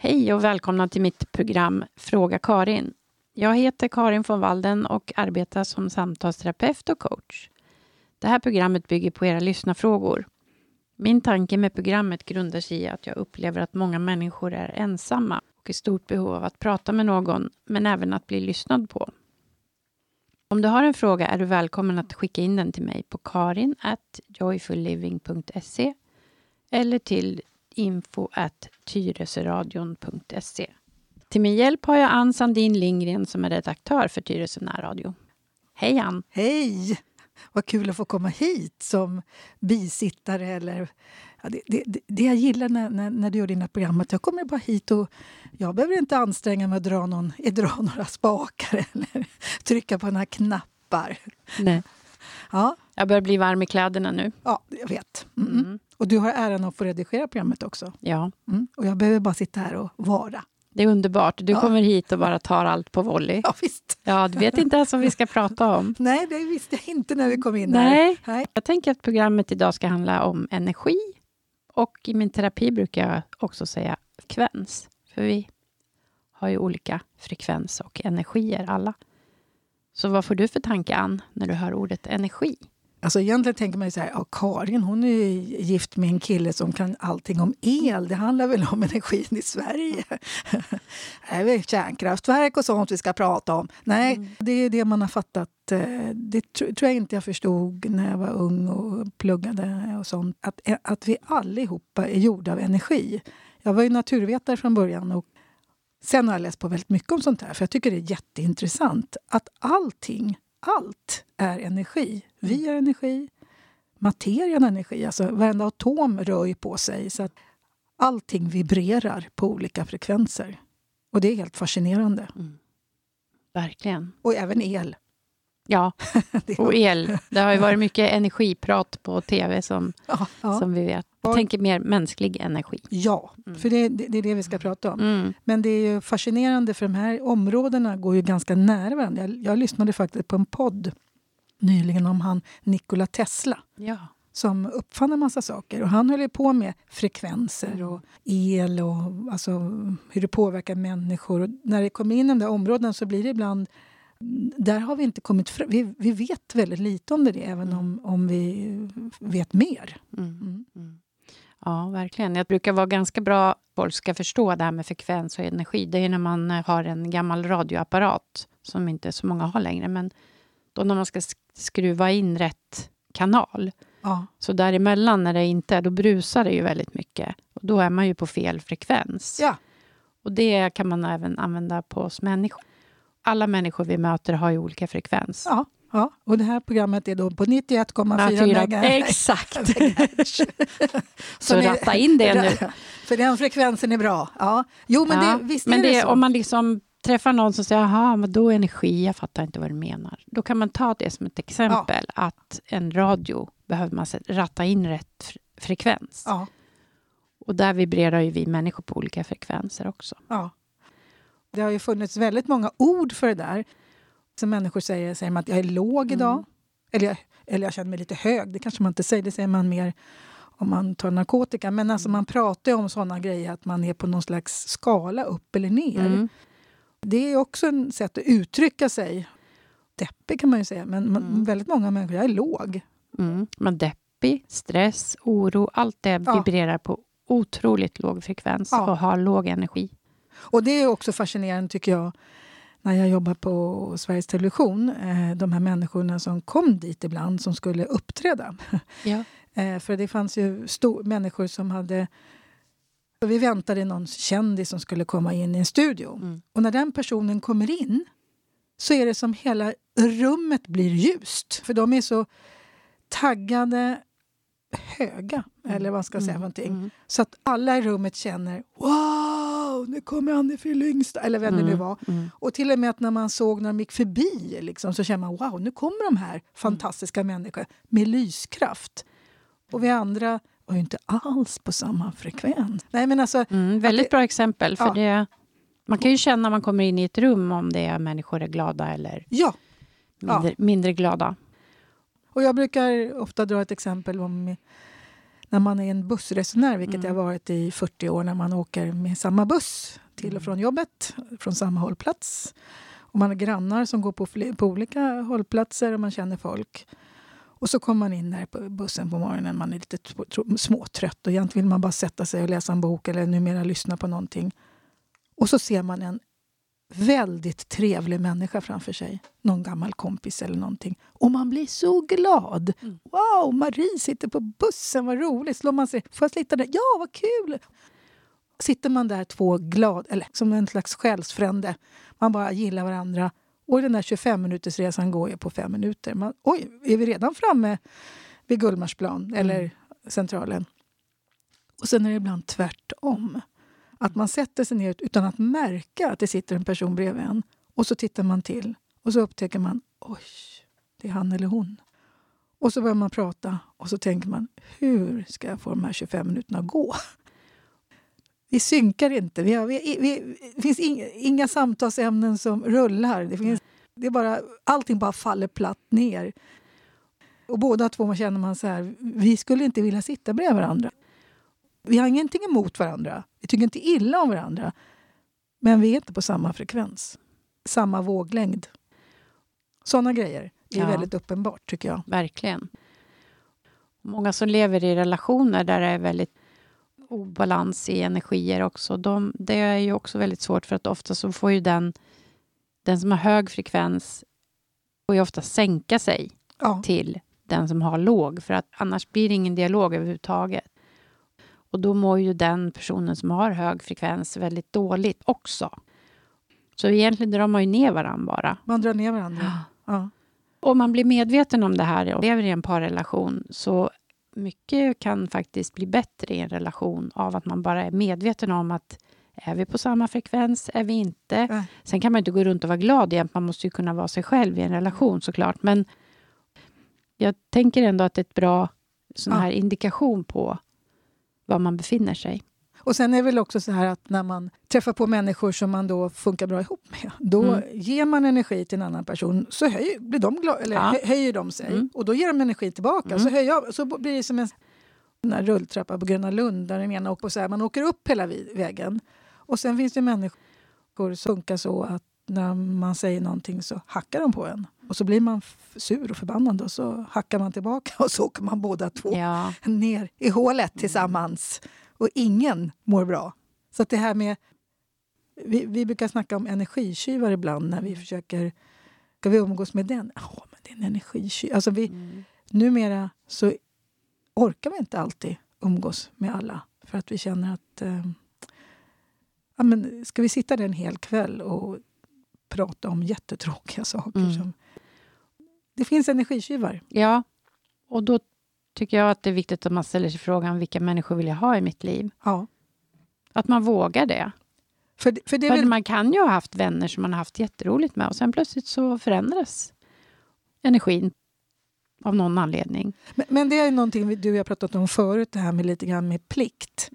Hej och välkomna till mitt program Fråga Karin. Jag heter Karin von Walden och arbetar som samtalsterapeut och coach. Det här programmet bygger på era lyssnarfrågor. Min tanke med programmet grundar sig i att jag upplever att många människor är ensamma och i stort behov av att prata med någon, men även att bli lyssnad på. Om du har en fråga är du välkommen att skicka in den till mig på karin joyfulliving.se eller till info tyresöradion.se. Till min hjälp har jag Ann Sandin Lindgren som är redaktör för Tyresö närradio. Hej Ann! Hej! Vad kul att få komma hit som bisittare. Eller, ja, det, det, det jag gillar när, när, när, du gör dina program att jag kommer bara hit och jag behöver inte anstränga mig att dra, någon, dra några spakar eller trycka på några knappar. Nej. Ja. Jag börjar bli varm i kläderna nu. Ja, jag vet. Mm. Mm. Och du har äran att få redigera programmet också. Ja. Mm. Och jag behöver bara sitta här och vara. Det är underbart. Du ja. kommer hit och bara tar allt på volley. Ja, visst. Ja, du vet inte ens vad vi ska prata om. Nej, det visste jag inte när vi kom in Nej. här. Nej. Jag tänker att programmet idag ska handla om energi. Och i min terapi brukar jag också säga frekvens. För vi har ju olika frekvens och energier alla. Så vad får du för tanke, Ann, när du hör ordet energi? Alltså egentligen tänker man ju så här, ja, Karin hon är gift med en kille som kan allting om el. Det handlar väl om energin i Sverige? det är väl kärnkraftverk och sånt vi ska prata om. Nej, mm. det är det man har fattat. Eh, det tror jag inte jag förstod när jag var ung och pluggade och sånt. Att, eh, att vi allihopa är gjorda av energi. Jag var ju naturvetare från början och sen har jag läst på väldigt mycket om sånt här för jag tycker det är jätteintressant att allting allt är energi. Vi är energi, materian är energi. Alltså varenda atom rör ju på sig. Så att allting vibrerar på olika frekvenser. Och det är helt fascinerande. Mm. Verkligen. Och även el. Ja, och el. Det har ju varit mycket energiprat på tv som, ja, ja. som vi vet. Jag tänker mer mänsklig energi. Ja, mm. för det, det, det, är det vi ska prata om. Mm. Men det är fascinerande för de här områdena går ju ganska nära varandra. Jag, jag lyssnade faktiskt på en podd nyligen om han Nikola Tesla. Ja. som uppfann en massa saker. Och Han höll på med frekvenser och el och alltså, hur det påverkar människor. Och när det kommer in i de där områdena så blir det ibland där har vi inte kommit fram. Vi, vi vet väldigt lite om det, även mm. om, om vi vet mer. Mm. Mm. Ja, verkligen. Jag brukar vara ganska bra folk ska förstå det här med frekvens och energi. Det är när man har en gammal radioapparat, som inte så många har längre. Men då när man ska skruva in rätt kanal. Ja. Så däremellan, när det inte är, då brusar det ju väldigt mycket. Och då är man ju på fel frekvens. Ja. Och det kan man även använda på oss människor alla människor vi möter har ju olika frekvens. Ja, ja. och det här programmet är då på 91,4 MHz. Exakt! så ni, ratta in det nu. För den frekvensen är bra. Ja. Jo, men ja, det, visst men det, det så. Om man liksom träffar någon som säger jaha, men då energi, jag fattar inte vad du menar. Då kan man ta det som ett exempel, ja. att en radio behöver man ratta in rätt frekvens. Ja. Och där vibrerar ju vi människor på olika frekvenser också. Ja. Det har ju funnits väldigt många ord för det där. Som människor säger, säger man att jag är låg idag. Mm. Eller, jag, eller jag känner mig lite hög. Det kanske man inte säger. Det säger man mer om man tar narkotika. Men alltså man pratar om såna grejer att man är på någon slags skala upp eller ner. Mm. Det är också ett sätt att uttrycka sig. Deppig kan man ju säga, men mm. väldigt många människor är låg. Mm. Men deppig, stress, oro, allt det vibrerar ja. på otroligt låg frekvens ja. och har låg energi. Och det är också fascinerande tycker jag när jag jobbar på Sveriges Television. Eh, de här människorna som kom dit ibland som skulle uppträda. Ja. Eh, för det fanns ju människor som hade... Vi väntade någon kändis som skulle komma in i en studio. Mm. Och när den personen kommer in så är det som hela rummet blir ljust. För de är så taggade, höga, mm. eller vad ska jag säga mm. någonting. Mm. Så att alla i rummet känner wow! Nu kommer Annie Lyngstad, eller vem mm. det nu var. Mm. Och till och med att när man såg när de gick förbi liksom, så känner man wow, nu kommer de här fantastiska mm. människorna med lyskraft. Och vi andra var ju inte alls på samma frekvens. Nej, men alltså, mm, väldigt det, bra exempel. För ja. det, man kan ju känna när man kommer in i ett rum om det är människor är glada eller ja. mindre, ja. mindre glada. Och jag brukar ofta dra ett exempel om när man är en bussresenär, vilket Mm. jag har varit i 40 år, när man åker med samma buss till och från jobbet, från samma hållplats. Och man har grannar som går på, på olika hållplatser och man känner folk. Och så kommer man in där på bussen på morgonen, man är lite småtrött och egentligen vill man bara sätta sig och läsa en bok eller numera lyssna på någonting. Och så ser man en väldigt trevlig människa framför sig. Någon gammal kompis eller någonting. Och man blir så glad. Mm. Wow, Marie sitter på bussen, vad roligt. Slår man sig, får jag sitta där? Ja, vad kul! Sitter man där två glad, eller som en slags själsfrände. Man bara gillar varandra. Och den där 25 minuters resan går ju på fem minuter. Man, oj, är vi redan framme vid Gullmarsplan eller Centralen? Och sen är det ibland tvärtom. Att man sätter sig ner utan att märka att det sitter en person bredvid en. Och så tittar man till och så upptäcker man oj, det är han eller hon. Och så börjar man prata och så tänker man hur ska jag få de här 25 minuterna att gå? Vi synkar inte. Vi har, vi, vi, det finns inga, inga samtalsämnen som rullar. Det, finns, det är bara, allting bara faller platt ner. Och båda två känner man så här, vi skulle inte vilja sitta bredvid varandra. Vi har ingenting emot varandra. Vi tycker inte illa om varandra. Men vi är inte på samma frekvens. Samma våglängd. Såna grejer är Ja. väldigt uppenbart, tycker jag. Verkligen. Många som lever i relationer där det är väldigt obalans i energier också. De, det är ju också väldigt svårt för att ofta så får ju den, den som har hög frekvens får ju ofta sänka sig Ja. till den som har låg för att annars blir det ingen dialog överhuvudtaget. Och då mår ju den personen som har hög frekvens väldigt dåligt också. Så egentligen drar man ju ner varandra bara. Man drar ner varandra. Ja. Om man blir medveten om det här och lever i en parrelation så mycket kan faktiskt bli bättre i en relation av att man bara är medveten om att är vi på samma frekvens, är vi inte? Nej. Sen kan man inte gå runt och vara glad jämt, man måste ju kunna vara sig själv i en relation såklart. Men jag tänker ändå att det är ett bra sån Ja. här indikation på var man befinner sig. Och sen är det väl också så här att när man träffar på människor som man då funkar bra ihop med, då Mm. ger man energi till en annan person så höjer, blir de glada, eller Ja. hö- höjer de sig. Mm. Och då ger de energi tillbaka. Mm. Så, höjer så blir det som en den rulltrappa på Gröna Lund där den ena åker på så här, man åker upp hela vägen. Och sen finns det människor som funkar så att när man säger någonting så hackar de på en. Och så blir man sur och förbannad och så hackar man tillbaka och så åker man båda två Ja, ner i hålet tillsammans. Och ingen mår bra. Så det här med... Vi, vi brukar snacka om energitjuvar ibland när vi försöker... Ska vi umgås med den? Ja, men det är en energitjuv. Alltså vi, mm. numera så orkar vi inte alltid umgås med alla. För att vi känner att... Eh, ja, men ska vi sitta där en hel kväll och prata om jättetråkiga saker? Mm. Som, det finns energitjuvar. ja. och då tycker jag att det är viktigt att man ställer sig frågan vilka människor vill jag ha i mitt liv? Ja. Att man vågar det. För, det- för det väl, man kan ju ha haft vänner som man har haft jätteroligt med och sen plötsligt så förändras energin av någon anledning. Men, men det är ju någonting du och jag pratat om förut, det här med lite grann med plikt.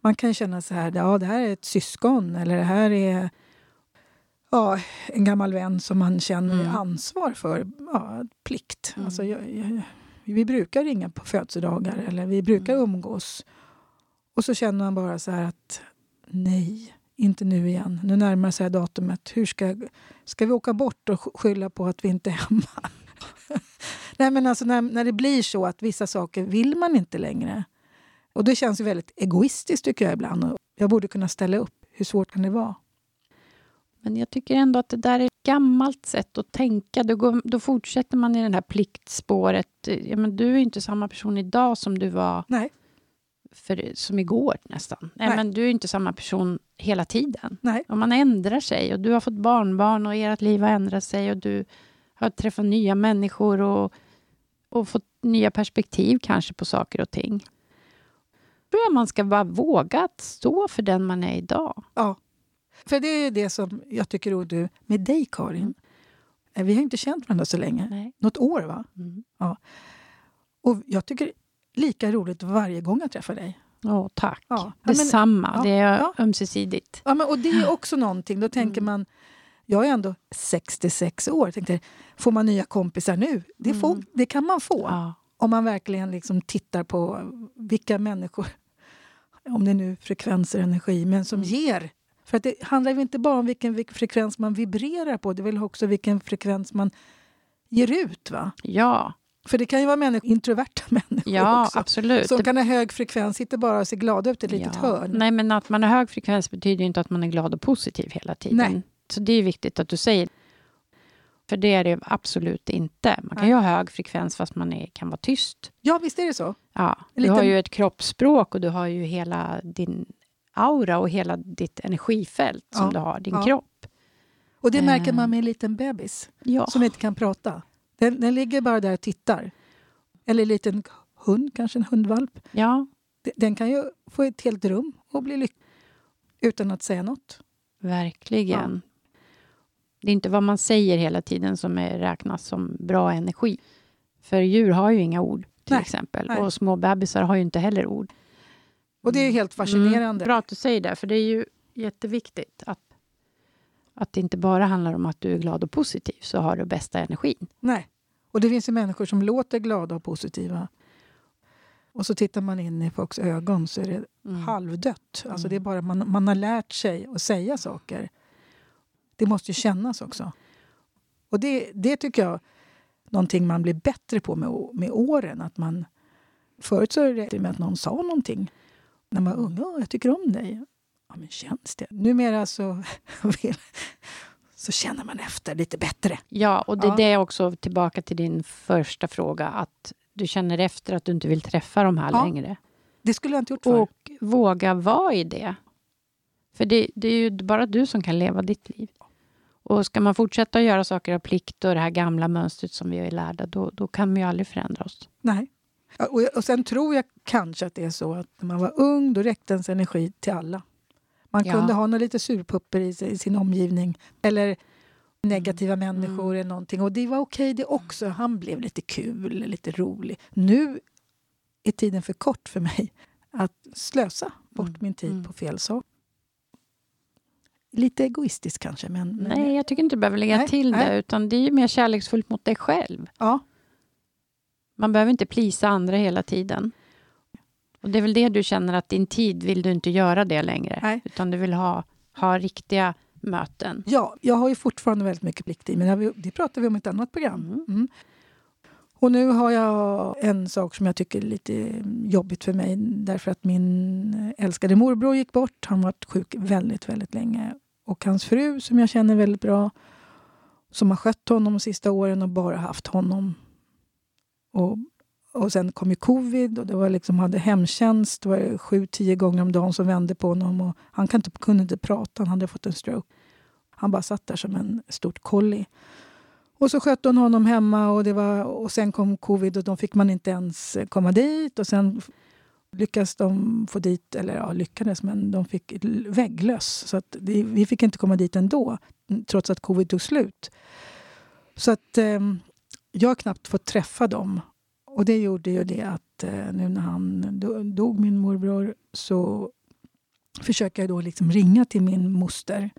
Man kan känna så här, ja det här är ett syskon eller det här är ja, en gammal vän som man känner Mm. ansvar för. Ja, plikt. Mm. Alltså, jag, jag, vi brukar ringa på födelsedagar eller vi brukar Mm. umgås. Och så känner man bara så här att nej, inte nu igen. Nu närmar sig datumet. Hur ska, ska vi åka bort och sk- skylla på att vi inte är hemma? Nej, men alltså när, när det blir så att vissa saker vill man inte längre. Och det känns ju väldigt egoistiskt tycker jag ibland. Jag borde kunna ställa upp. Hur svårt kan det vara? Men jag tycker ändå att det där är ett gammalt sätt att tänka. Då, går, då fortsätter man i det här pliktspåret. Ja, men du är inte samma person idag som du var Nej, för, som igår nästan. Nej, Nej. Men du är inte samma person hela tiden. nej. Och man ändrar sig och du har fått barnbarn och ert liv har ändrat sig och du har träffat nya människor och, och fått nya perspektiv kanske på saker och ting. Då tror jag man ska bara våga att stå för den man är idag. Ja. För det är det som jag tycker och du, med dig Karin. Eh, Vi har inte känt varandra så länge. Nej. Något år va? Mm. Och jag tycker lika roligt varje gång jag träffar dig. Åh, tack. Ja. Ja, Detsamma. ja, det är ja. ömsesidigt. Ja, men, och det är också någonting. Då tänker Mm. man, jag är ändå 66 år. Tänkte, får man nya kompisar nu? Det, får, Mm. det kan man få. Ja. Om man verkligen liksom tittar på vilka människor, om det är nu frekvenser, energi, men som Mm. ger. För att det handlar ju inte bara om vilken, frekvens man vibrerar på, det är väl också vilken frekvens man ger ut. va? Ja, För det kan ju vara människor, introverta människor ja också. absolut. Som kan ha hög frekvens, sitter bara ser glada ut i ett litet ja. hörn. Nej, men att man har hög frekvens betyder ju inte att man är glad och positiv hela tiden. Nej. Så det är viktigt att du säger. För det är det absolut inte. Man kan Nej. ju ha hög frekvens fast man är, kan vara tyst. Ja, visst är det så. Ja, du har liten- ju ett kroppsspråk och du har ju hela din aura och hela ditt energifält som Ja, du har, din ja. kropp. Och det märker man med en liten bebis Ja. som inte kan prata. Den, den ligger bara där och tittar. Eller en liten hund, kanske en hundvalp. ja, De- Den kan ju få ett helt rum och bli lycklig utan att säga något. verkligen. Det är inte vad man säger hela tiden som är, räknas som bra energi. För djur har ju inga ord, till Nej, exempel. nej. Och små bebisar har ju inte heller ord. Och det är helt fascinerande. Mm, bra att du säger det, för det är ju jätteviktigt att, att det inte bara handlar om att du är glad och positiv, så har du bästa energin. Nej. Och det finns ju människor som låter glada och positiva. Och så tittar man in i folks ögon så är det Mm. halvdött. Alltså Mm. det är bara man, man har lärt sig att säga saker. Det måste ju kännas också. Och det, det tycker jag är någonting man blir bättre på med, med åren. Att man, förut så räckte det med att någon sa någonting. När man var ung, "Åh, jag tycker om dig. Ja, men känns det? Numera så, så känner man efter lite bättre. Ja, och det Ja. är det också tillbaka till din första fråga, att du känner efter att du inte vill träffa de här Ja, längre. Det skulle jag inte gjort förr. Och våga vara i det. För det, det är ju bara du som kan leva ditt liv. Och ska man fortsätta att göra saker av plikt och det här gamla mönstret som vi är lärda, då, då kan vi ju aldrig förändra oss. Nej. Och, och sen tror jag kanske att det är så att när man var ung då räckte ens energi till alla. Man Ja. kunde ha några lite surpupper i, i sin omgivning eller negativa Mm. människor eller någonting. Och det var okej det också. Han blev lite kul, lite rolig. Nu är tiden för kort för mig att slösa bort Mm. min tid Mm. på fel sak. Lite egoistiskt kanske, men... men Nej, jag tycker inte du behöver lägga Nej, till nej. det, utan det är ju mer kärleksfullt mot dig själv. Ja, Man behöver inte plisa andra hela tiden. Och det är väl det du känner att din tid vill du inte göra det längre. Nej. Utan du vill ha, ha riktiga möten. Ja, jag har ju fortfarande väldigt mycket plikt i, men det, pratar vi om i ett annat program. Mm. Mm. Och nu har jag en sak som jag tycker är lite jobbigt för mig därför att min älskade morbror gick bort. Han var sjuk väldigt, väldigt länge. Och hans fru, som jag känner väldigt bra, som har skött honom de sista åren och bara haft honom. Och, och sen kom ju covid och det var liksom, hade hemtjänst. Det var sju, tio gånger om dagen som vände på honom. Och han kan inte, kunde inte prata, han hade fått en stroke. Han bara satt där som en stort kolli. Och så skötte hon honom hemma och, det var, och sen kom covid och då fick man inte ens komma dit. Och sen lyckades de få dit, eller ja, lyckades, men de fick vägglöss. Så att det, vi fick inte komma dit ändå, trots att covid tog slut. Så att eh, jag har knappt fått träffa dem. Och det gjorde ju det att eh, nu när han dog, min morbror, så försöker jag då liksom ringa till min moster.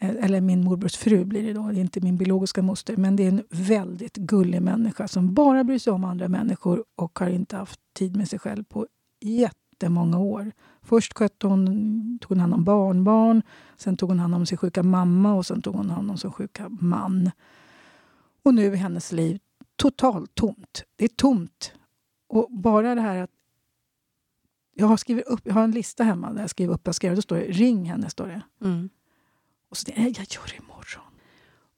Eh, eller min morbrors fru blir det då, det är inte min biologiska moster. Men det är en väldigt gullig människa som bara bryr sig om andra människor och har inte haft tid med sig själv på jättemånga år. Först skötte hon, tog hon hand om barnbarn, sen tog hon hand om sin sjuka mamma och sen tog hon hand om sin sjuka man. Och nu är hennes liv totalt tomt. Det är tomt. Och bara det här att jag har skrivit upp, jag har en lista hemma där jag skriver upp, jag skrev, då står det ring henne, står det. Mm. Och så nej, jag gör det imorgon.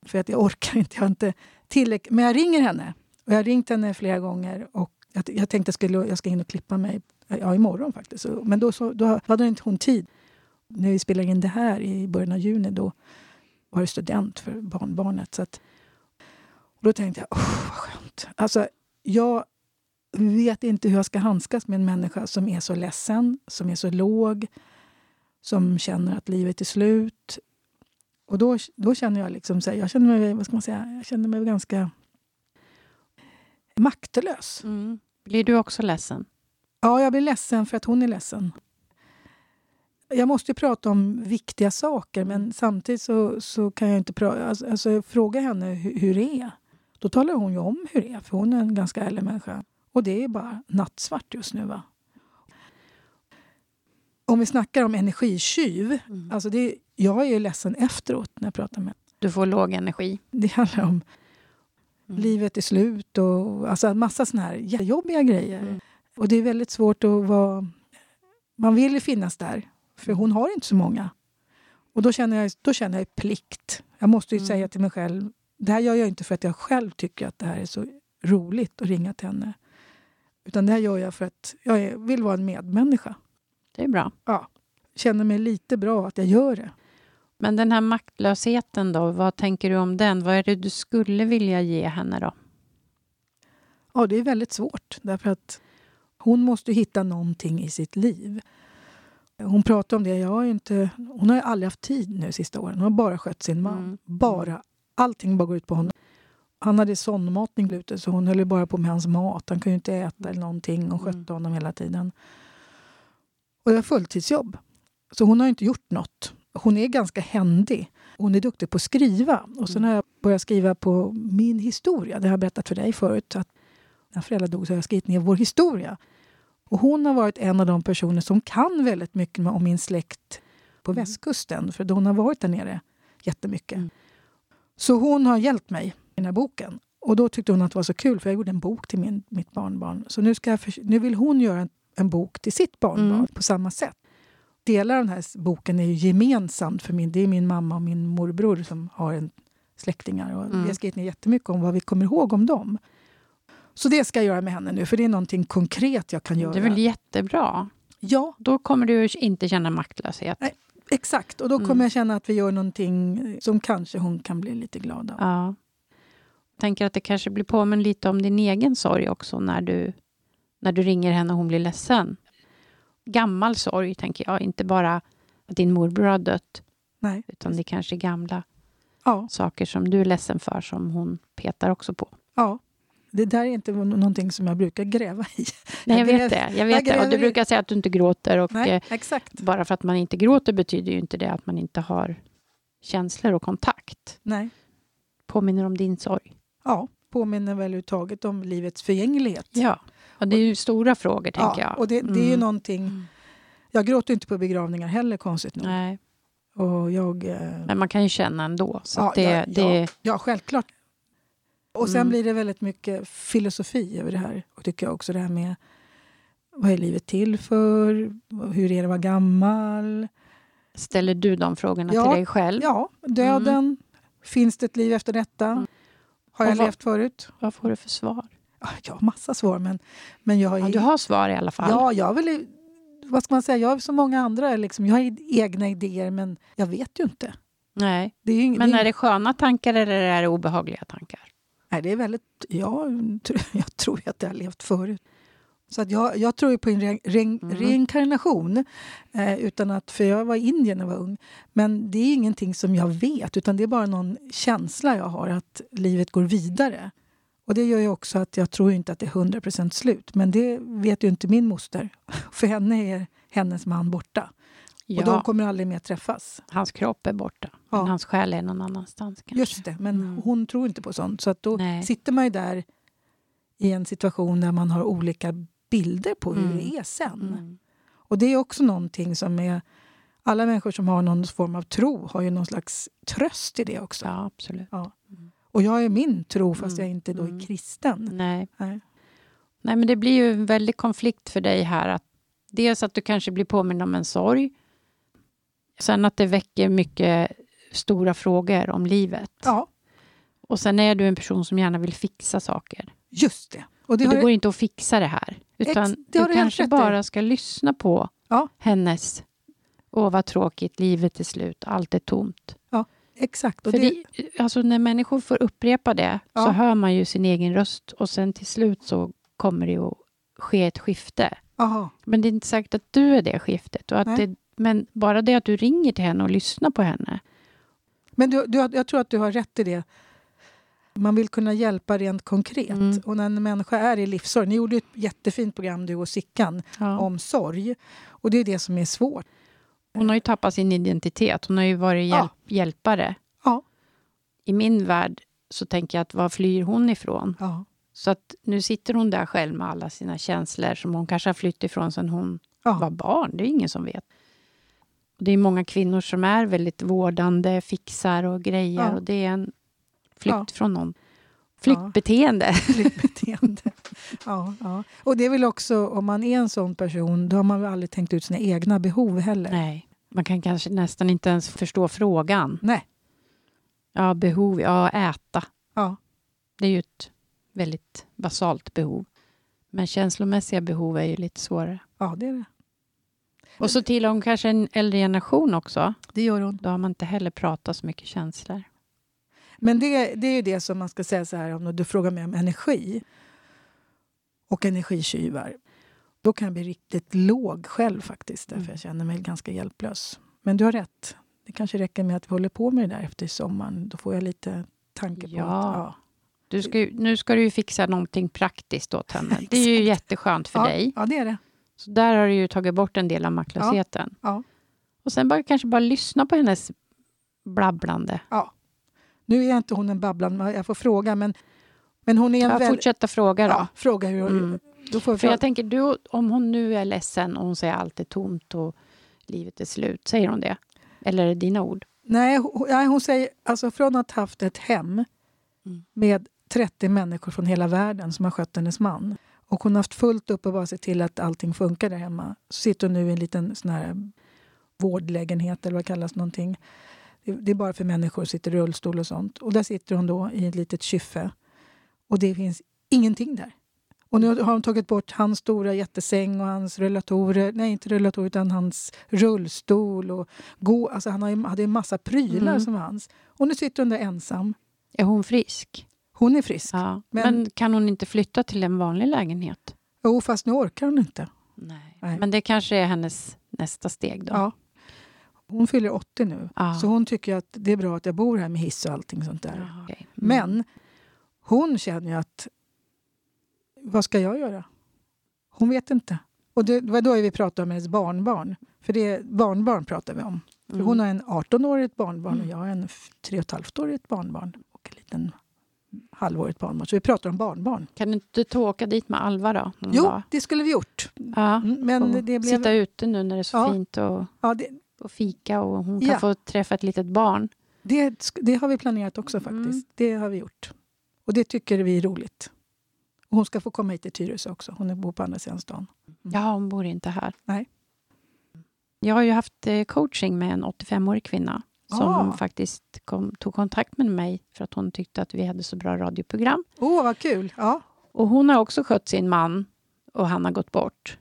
För att jag orkar inte, jag har inte tillräckligt. Men jag ringer henne. Och jag har ringt henne flera gånger och jag, jag tänkte jag, skulle, jag ska in och klippa mig ja, imorgon faktiskt. Men då, så, då hade inte hon tid. När vi spelade in det här i början av juni då var det student för barnbarnet. Så att, då tänkte jag, oh, vad skönt. Alltså, jag vet inte hur jag ska handskas med en människa som är så ledsen, som är så låg, som känner att livet är slut. Och då, då känner jag liksom så här, jag känner mig, vad ska man säga, jag känner mig ganska maktlös. Mm. Blir du också ledsen? Ja, jag blir ledsen för att hon är ledsen. Jag måste ju prata om viktiga saker, men samtidigt så, så kan jag inte prata, alltså, alltså, fråga henne hur, hur det är. Då talar hon ju om hur det är, för hon är en ganska ärlig människa. Och det är bara nattsvart just nu. va? Om vi snackar om energitjuv. Mm. Alltså det, jag är ju ledsen efteråt när jag pratar med Du får låg energi. Det handlar om Mm. livet är slut och alltså massa såna här jättejobbiga grejer. Mm. Och det är väldigt svårt att vara... Man vill ju finnas där, för hon har inte så många. Och då känner jag, då känner jag plikt. Jag måste ju Mm. säga till mig själv, det här gör jag inte för att jag själv tycker att det här är så roligt att ringa till henne. Utan det här gör jag för att jag vill vara en medmänniska. Det är bra. Ja. Känner mig lite bra att jag gör det. Men den här maktlösheten då, vad tänker du om den? Vad är det du skulle vilja ge henne då? Ja, det är väldigt svårt. Därför att hon måste hitta någonting i sitt liv. Hon pratar om det. Jag har inte, hon har ju aldrig haft tid nu sista åren. Hon har bara skött sin man. Mm. Bara. Allting bara går ut på honom. Han hade sondmatning ute så hon höll bara på med hans mat. Han kunde inte äta eller någonting och skötte Mm. honom hela tiden. Och det var fulltidsjobb. Så hon har inte gjort något. Hon är ganska händig. Hon är duktig på att skriva. Och sen Mm. har jag börjat skriva på min historia. Det har jag berättat för dig förut. Att när föräldrar dog så har jag skrivit ner vår historia. Och hon har varit en av de personer som kan väldigt mycket om min släkt på Mm. västkusten. För hon har varit där nere jättemycket. Mm. Så hon har hjälpt mig i den här boken. Och då tyckte hon att det var så kul för jag gjorde en bok till min, mitt barnbarn. Så nu, ska jag förs- nu vill hon göra en, en bok till sitt barnbarn Mm. på samma sätt. Delar av den här boken är ju gemensamt för min, det är min mamma och min morbror som har en släktingar. Och Mm. Vi har skrivit ner jättemycket om vad vi kommer ihåg om dem. Så det ska jag göra med henne nu, för det är någonting konkret jag kan göra. Det är väl jättebra? Ja, Då kommer du inte känna maktlöshet. Nej. Exakt. Och då kommer Mm. jag känna att vi gör någonting som kanske hon kan bli lite glad av. Ja. Jag tänker att det kanske blir påminn lite om din egen sorg också när du, när du ringer henne och hon blir ledsen. Gammal sorg, tänker jag. Inte bara att din morbror har dött, Nej. utan det kanske är gamla Ja, saker som du är ledsen för som hon petar också på. ja. Det där är inte någonting som jag brukar gräva i. Nej, jag Jag vet det. Jag vet det. Och du brukar säga att du inte gråter. Och Nej, eh, exakt. bara för att man inte gråter betyder ju inte det att man inte har känslor och kontakt. Nej. Påminner om din sorg. Ja, påminner väl överhuvudtaget om livets förgänglighet. Ja, och det är ju stora frågor, tänker jag. Och det, det är ju Mm. någonting... Jag gråter inte på begravningar heller, konstigt nog. Nej, Och jag... eh, men man kan ju känna ändå. Så Ja, det, ja, det, ja. Ja, självklart. Och sen Mm. blir det väldigt mycket filosofi över det här. Och tycker jag också det här med vad är livet till för? Hur är det att vara gammal? Ställer du de frågorna Ja, till dig själv? Ja, döden. Finns det ett liv efter detta? Mm. Har jag vad- levt förut? Vad får du för svar? Ja, Jag har massa svar, men, men jag Ja, är... du har svar i alla fall. Ja, jag vill... Vad ska man säga? Jag är som många andra. Liksom, jag har egna idéer, men jag vet ju inte. Nej. Ju Men det är, är det sköna tankar eller är det obehagliga tankar? Nej, det är väldigt... Ja, jag tror att jag har levt förut. Så att jag, jag tror på en re, re, Mm. reinkarnation. Eh, utan att, för jag var i Indien när jag var ung. Men det är ingenting som jag vet, utan det är bara någon känsla jag har att livet går vidare. Och det gör ju också att jag tror inte att det är 100% slut. Men det vet ju inte min moster. För henne är hennes man borta. Ja, Och de kommer aldrig mer träffas. hans kropp är borta. Ja. Men hans själ är någon annanstans kanske. Just det, men Mm. hon tror inte på sånt. Så att då Nej. sitter man ju där i en situation där man har olika bilder på hur Mm. det är sen. Mm. Och det är också någonting som är... Alla människor som har någon form av tro har ju någon slags tröst i det också. Ja, absolut. Och jag är min tro, fast Mm. jag inte då Mm. är kristen. Nej. Nej. Nej, men det blir ju en väldig konflikt för dig här. Att dels att du kanske blir påmind om en sorg. Sen att det väcker mycket stora frågor om livet. Ja, Och sen är du en person som gärna vill fixa saker. just det. Och det Och det går inte att fixa det här. Utan Ex- det du kanske bara ska lyssna på Ja. hennes Åh, vad tråkigt, livet är slut, allt är tomt. Exakt. Och För det, det, alltså när människor får upprepa det så Ja. hör man ju sin egen röst och sen till slut så kommer det att ske ett skifte. aha, Men det är inte säkert att du är det skiftet. Och att det, men bara det att du ringer till henne och lyssnar på henne. Men du, du, jag tror att du har rätt i det. Man vill kunna hjälpa rent konkret. Mm. Och när en människa är i livssorg... Ni gjorde ett jättefint program, du och Sickan, Ja. om sorg. Och det är det som är svårt. Hon har ju tappat sin identitet. Hon har ju varit Ja. hjälp, hjälpare. Ja. I min värld så tänker jag att var flyr hon ifrån? Ja. Så att nu sitter hon där själv med alla sina känslor som hon kanske har flytt ifrån sedan hon Ja. var barn. Det är ingen som vet. Det är många kvinnor som är väldigt vårdande, fixar och grejer. Ja. Och det är en flykt Ja. från någon. Flyktbeteende. flyktbeteende. ja, ja. Och det är väl också, om man är en sån person, då har man väl aldrig tänkt ut sina egna behov heller. Nej, man kan kanske nästan inte ens förstå frågan. Nej. Ja, behov. Ja, äta. Ja. Det är ju ett väldigt basalt behov. Men känslomässiga behov är ju lite svårare. ja, det är det. Och så tillhör hon kanske en äldre generation också. Det gör hon. Då har man inte heller pratat så mycket känslor. Men det, det är ju det som man ska säga så här, om du frågar mig om energi och energitjuvar. Då kan jag bli riktigt låg själv faktiskt, därför Mm. jag känner mig ganska hjälplös. Men du har rätt. Det kanske räcker med att vi håller på med det där efter sommaren. Då får jag lite tanke på Ja. att... Ja. Du ska, ju- nu ska du ju fixa någonting praktiskt åt henne. Det är ju jätteskönt för ja, dig. Ja, det är det. Så där har du ju tagit bort en del av maktlösheten. Ja. Och sen bara, kanske bara lyssna på hennes blabblande. Nu är inte hon en babblande, jag får fråga, men, men hon är en Ja, väl... fortsätta fråga då. Ja, fråga hur... Mm. Då får vi För jag tänker, du, om hon nu är ledsen och hon säger allt är tomt och livet är slut, säger hon det? Eller är det dina ord? Nej, hon, nej, hon säger alltså från att ha haft ett hem Mm. med 30 människor från hela världen som har skött hennes man och hon har haft fullt upp att bara se till att allting funkar där hemma. Så sitter hon nu i en liten sån här vårdlägenhet eller vad kallas någonting. Det, det är bara för människor som sitter i rullstol och sånt. Och där sitter hon då i ett litet kyffe och det finns ingenting där. Och nu har de tagit bort hans stora jättesäng och hans rullatorer, nej inte rullatorer utan hans rullstol och gå, alltså han hade en massa prylar Mm. som var hans. Och nu sitter hon där ensam. Är hon frisk? Hon är frisk. Ja. Men, Men- kan hon inte flytta till en vanlig lägenhet? Jo, fast nu orkar hon inte. Nej. Nej. Men det kanske är hennes nästa steg då? Ja. Hon fyller 80 nu. Ja. Så hon tycker att det är bra att jag bor här med hiss och allting sånt där. Jaha, okej. Mm. Men hon känner ju att vad ska jag göra? Hon vet inte. Och det var då vi pratade om hennes barnbarn. För det är barnbarn pratar vi om. Mm. hon har en 18-årigt barnbarn och Mm. jag har en 3,5-årigt barnbarn och en liten halvårigt barnbarn. Så vi pratar om barnbarn. Kan du inte ta åka dit med Alva då? Jo, dag? det skulle vi gjort. Ja. Mm, Men det blev... Sitta ute nu när det är så Ja. fint och, Ja, det, och fika och hon kan Ja. få träffa ett litet barn. det, det har vi planerat också faktiskt. Mm. Det har vi gjort. Och det tycker vi är roligt. Och hon ska få komma hit till Tyresö också. Hon bor på andra sidan stan. Ja, hon bor inte här. Nej. Jag har ju haft eh, coaching med en 85-årig kvinna som Ah. faktiskt kom, tog kontakt med mig för att hon tyckte att vi hade så bra radioprogram. Åh, vad kul! Ja. Och hon har också skött sin man och han har gått bort.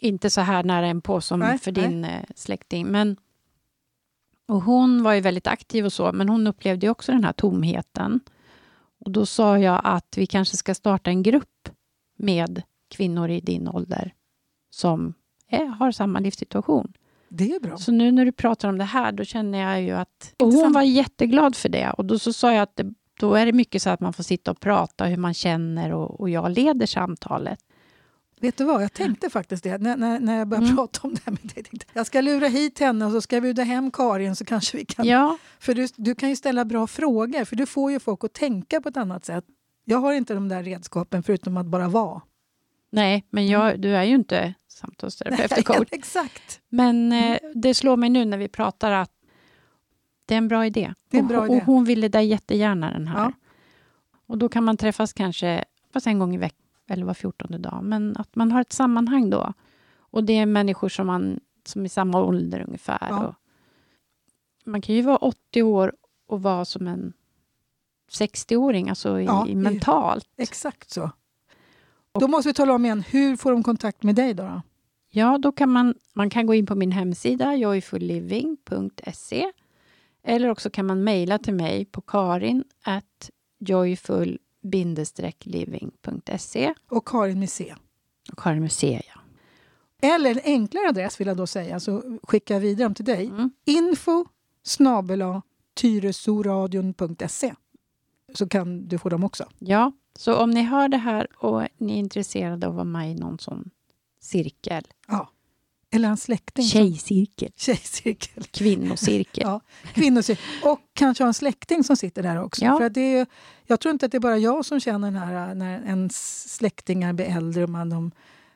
Inte så här nära en på som Nej, för din eh, släkting. Men, och hon var ju väldigt aktiv och så, men hon upplevde också den här tomheten. Och då sa jag att vi kanske ska starta en grupp med kvinnor i din ålder som är, har samma livssituation. Det är bra. Så nu när du pratar om det här, då känner jag ju att... Och hon var jätteglad för det. Och då så sa jag att det, då är det mycket så att man får sitta och prata hur man känner och, och jag leder samtalet. Vet du vad, jag tänkte faktiskt det när, när, när jag började Mm. prata om det här med dig. Jag ska lura hit henne och så ska jag bjuda hem Karin så kanske vi kan... Ja, För du, du kan ju ställa bra frågor för du får ju folk att tänka på ett annat sätt. Jag har inte de där redskapen förutom att bara vara. nej, men jag, du är ju inte samtalsterapeut och coach. Exakt. Men eh, det slår mig nu när vi pratar att det är en bra idé. Det är en och, bra och idé. hon ville det jättegärna den här. Ja. Och då kan man träffas kanske fast en gång i veckan eller var fjortonde dag. Men att man har ett sammanhang då. Och det är människor som, man, som är i samma ålder ungefär. Ja. Och man kan ju vara 80 år och vara som en 60-åring, alltså i, Ja, i mentalt. Exakt så. Då måste vi tala om igen, hur får de kontakt med dig då? då? Ja, då kan man, man kan gå in på min hemsida joyfulliving.se eller också kan man mejla till mig på karin at joyfull-living.se Och Karin med C. och Karin med C, ja. Eller en enklare adress vill jag då säga, så skickar jag vidare dem till dig. Mm. Info snabel-a tyresoradion.se så kan du få dem också. Ja, så om ni hör det här och ni är intresserade av att vara med i någon sån cirkel Ja. Eller hans släkting. Tjejcirkel. Tjejcirkel. Kvinnocirkel. Ja, kvinnocirkel. Och kanske ha en släkting som sitter där också. Ja. För det är, jag tror inte att det är bara jag som känner den här när ens släktingar blir äldre. Och man, de,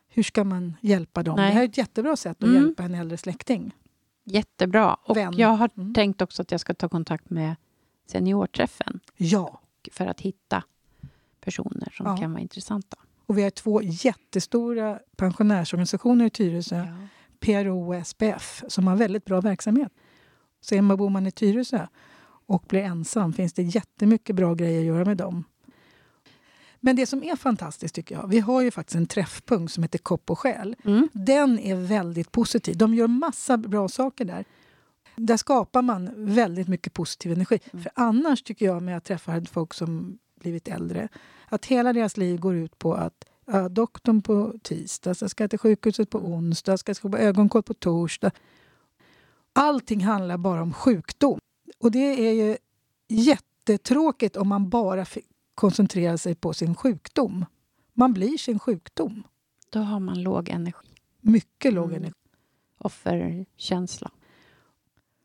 hur ska man hjälpa dem? Nej. Det här är ett jättebra sätt att Mm. hjälpa en äldre släkting. Jättebra. Och Vän. jag har Mm. tänkt också att jag ska ta kontakt med seniorträffen Ja. för att hitta personer som Ja. kan vara intressanta. Och vi har två jättestora pensionärsorganisationer i Tyresö. PRO och SPF som har väldigt bra verksamhet. Så är man, bor man i Tyresö och blir ensam finns det jättemycket bra grejer att göra med dem. Men det som är fantastiskt tycker jag, vi har ju faktiskt en träffpunkt som heter Kopp och själ. Mm. Den är väldigt positiv. De gör massa bra saker där. Där skapar man väldigt mycket positiv energi. Mm. För annars tycker jag med att träffa folk som blivit äldre, att hela deras liv går ut på att ja, doktorn på tisdag, så ska jag till sjukhuset på onsdag, ska jag på ögonkoll på torsdag. Allting handlar bara om sjukdom. Och det är ju jättetråkigt om man bara koncentrerar sig på sin sjukdom. Man blir sin sjukdom. Då har man låg energi. Mycket låg Mm. energi. Offerkänsla.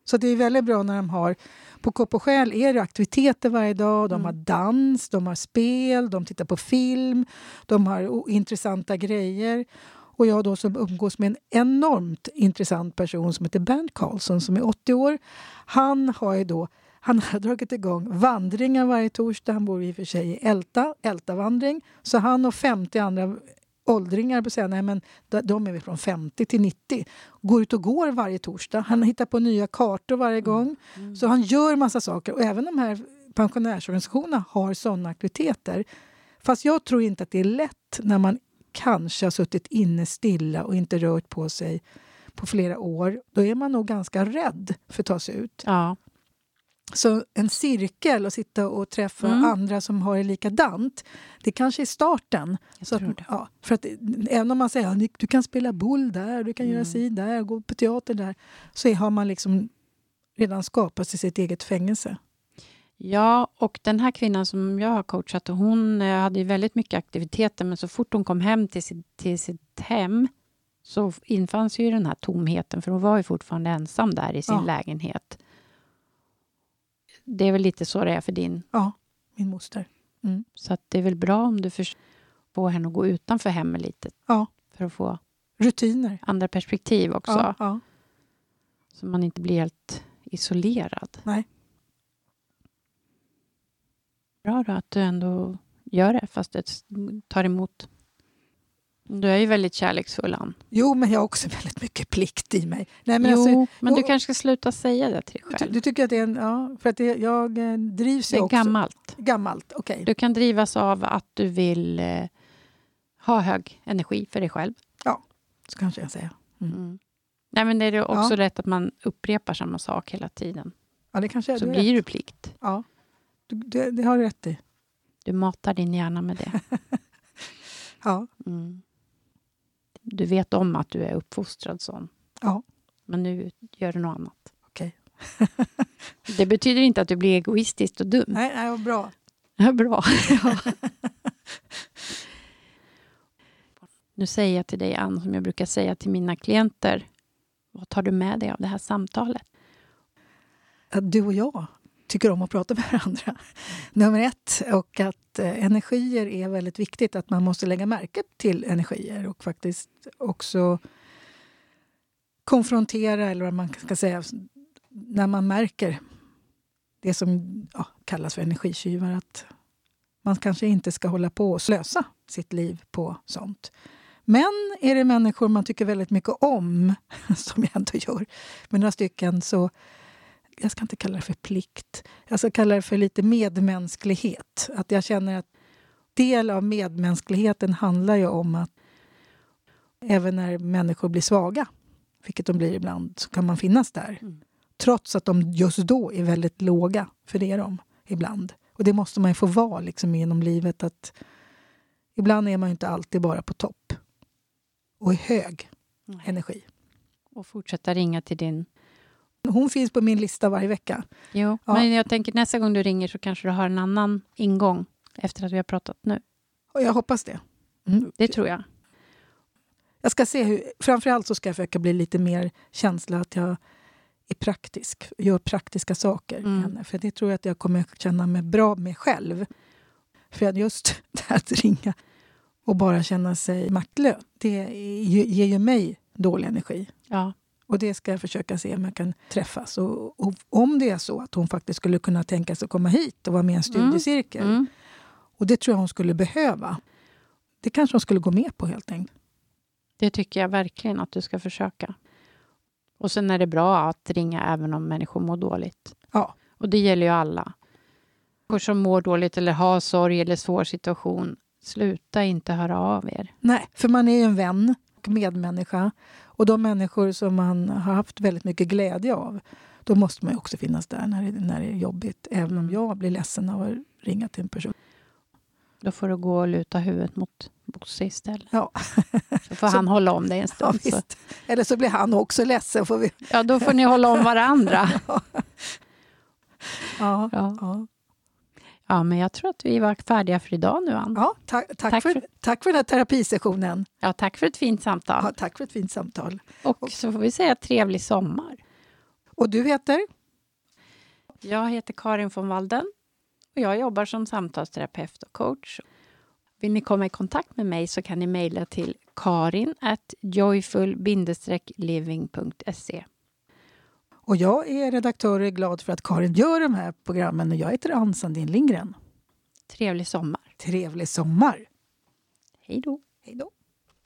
Så det är väldigt bra när de har... På Kopp och själ är det aktiviteter varje dag. De Mm. har dans, de har spel, de tittar på film. De har intressanta grejer. Och jag då som umgås med en enormt intressant person som heter Bernt Karlsson som är 80 år. Han har ju då han har dragit igång vandringar varje torsdag. Han bor i och för sig i Älta, Ältavandring. Så han och 50 andra åldringar, på säga, nej, men de- de är väl från 50 till 90, går ut och går varje torsdag. Han hittar på nya kartor varje gång. Mm. Så han gör massa saker. Och även de här pensionärsorganisationerna har sådana aktiviteter. Fast jag tror inte att det är lätt när man kanske har suttit inne stilla och inte rört på sig på flera år. Då är man nog ganska rädd för att ta sig ut. Ja. Så en cirkel och sitta och träffa Mm. andra som har det likadant, det kanske är starten. Jag Så att, ja, för att, även om man säger att du kan spela boll där, du kan göra Mm. si där, gå på teater där, så har man liksom redan skapat sig sitt eget fängelse. Ja, och den här kvinnan som jag har coachat, hon eh, hade väldigt mycket aktiviteter, men så fort hon kom hem till sitt, till sitt hem så infanns ju den här tomheten, för hon var ju fortfarande ensam där i sin Ja. lägenhet. Det är väl lite så det är för din. Ja, min moster. Så att det är väl bra om du får henne att gå utanför hemmet lite. Ja. För att få Rutiner. andra perspektiv också. Ja, ja. Så man inte blir helt isolerad. Nej. Bra då att du ändå gör det, fast det tar emot. Du är ju väldigt kärleksfull, Ann. Jo, men jag har också väldigt mycket plikt i mig. Nej, men jo, alltså, men du kanske ska sluta säga det till dig du, själv. du tycker att det är en... Ja, för att det, jag eh, drivs det ju är också... gammalt. Gammalt, okej. Du kan drivas av att du vill eh, ha hög energi för dig själv. Så kanske jag säger. Mm. Mm. Nej, men det är ju också Ja. rätt att man upprepar samma sak hela tiden. Ja, det kanske är Så du blir rätt. du plikt. Ja, du, det, det har du rätt i. Du matar din hjärna med det. Ja, Mm. Du vet om att du är uppfostrad sån. Ja. Men nu gör du något annat. okej. Det betyder inte att du blir egoistisk och dum. Nej, nej, vad bra. Ja, bra. nu säger jag till dig, Ann, som jag brukar säga till mina klienter. Vad tar du med dig av det här samtalet? Att du och jag tycker om att prata med varandra. Nummer ett. Och att eh, energier är väldigt viktigt. Att man måste lägga märke till energier och faktiskt också konfrontera, eller vad man ska säga, när man märker det som ja, kallas för energitjuvar. Att man kanske inte ska hålla på och slösa sitt liv på sånt. Men är det människor man tycker väldigt mycket om, som jag ändå gör med några stycken, så jag ska inte kalla det för plikt. Jag ska kalla det för lite medmänsklighet. Att jag känner att del av medmänskligheten handlar ju om att även när människor blir svaga, vilket de blir ibland, så kan man finnas där. Mm. Trots att de just då är väldigt låga, för det är de ibland. Och det måste man ju få vara liksom, genom livet. att Ibland är man ju inte alltid bara på topp och i hög energi. Och fortsätta ringa till din... Hon finns på min lista varje vecka. Jo, Ja. men jag tänker nästa gång du ringer så kanske du har en annan ingång efter att vi har pratat nu. Och jag hoppas det. Mm. Det tror jag. Jag ska se hur, framförallt så ska jag försöka bli lite mer känsla att jag är praktisk, gör praktiska saker. Mm. För det tror jag att jag kommer känna mig bra med själv. För just det här att ringa och bara känna sig maktlös, det ger ju mig dålig energi. Ja. Och det ska jag försöka se om jag kan träffas. Och, och om det är så att hon faktiskt skulle kunna tänka sig att komma hit och vara med i en studiecirkel. Mm. Och det tror jag hon skulle behöva. Det kanske hon skulle gå med på helt enkelt. Det tycker jag verkligen att du ska försöka. Och sen är det bra att ringa även om människor mår dåligt. Ja. Och det gäller ju alla. Människor som mår dåligt eller har sorg eller svår situation, sluta inte höra av er. Nej, för man är ju en vän medmänniska. Och de människor som man har haft väldigt mycket glädje av, då måste man också finnas där när det, när det är jobbigt. Även om jag blir ledsen av att ringa till en person. Då får du gå och luta huvudet mot Bosse istället. Ja. Så får han hålla om dig en Ja, stund. så. visst. Eller så blir han också ledsen. Får vi... Ja, då får ni hålla om varandra. ja. Ja. Ja. Ja, men jag tror att vi var färdiga för idag nu, Ann. Ja, tack, tack, Tack för, för- tack för den här terapisessionen. Ja, tack för ett fint samtal. Ja, tack för ett fint samtal. Och så får vi säga trevlig sommar. Och du heter? Jag heter Karin von Walden och jag jobbar som samtalsterapeut och coach. Vill ni komma i kontakt med mig så kan ni mejla till karin joyful-living.se. Och jag är redaktör och är glad för att Karin gör de här programmen. Och jag heter Ann Sandin Lindgren. Trevlig sommar. Trevlig sommar! Hej då. Hej då!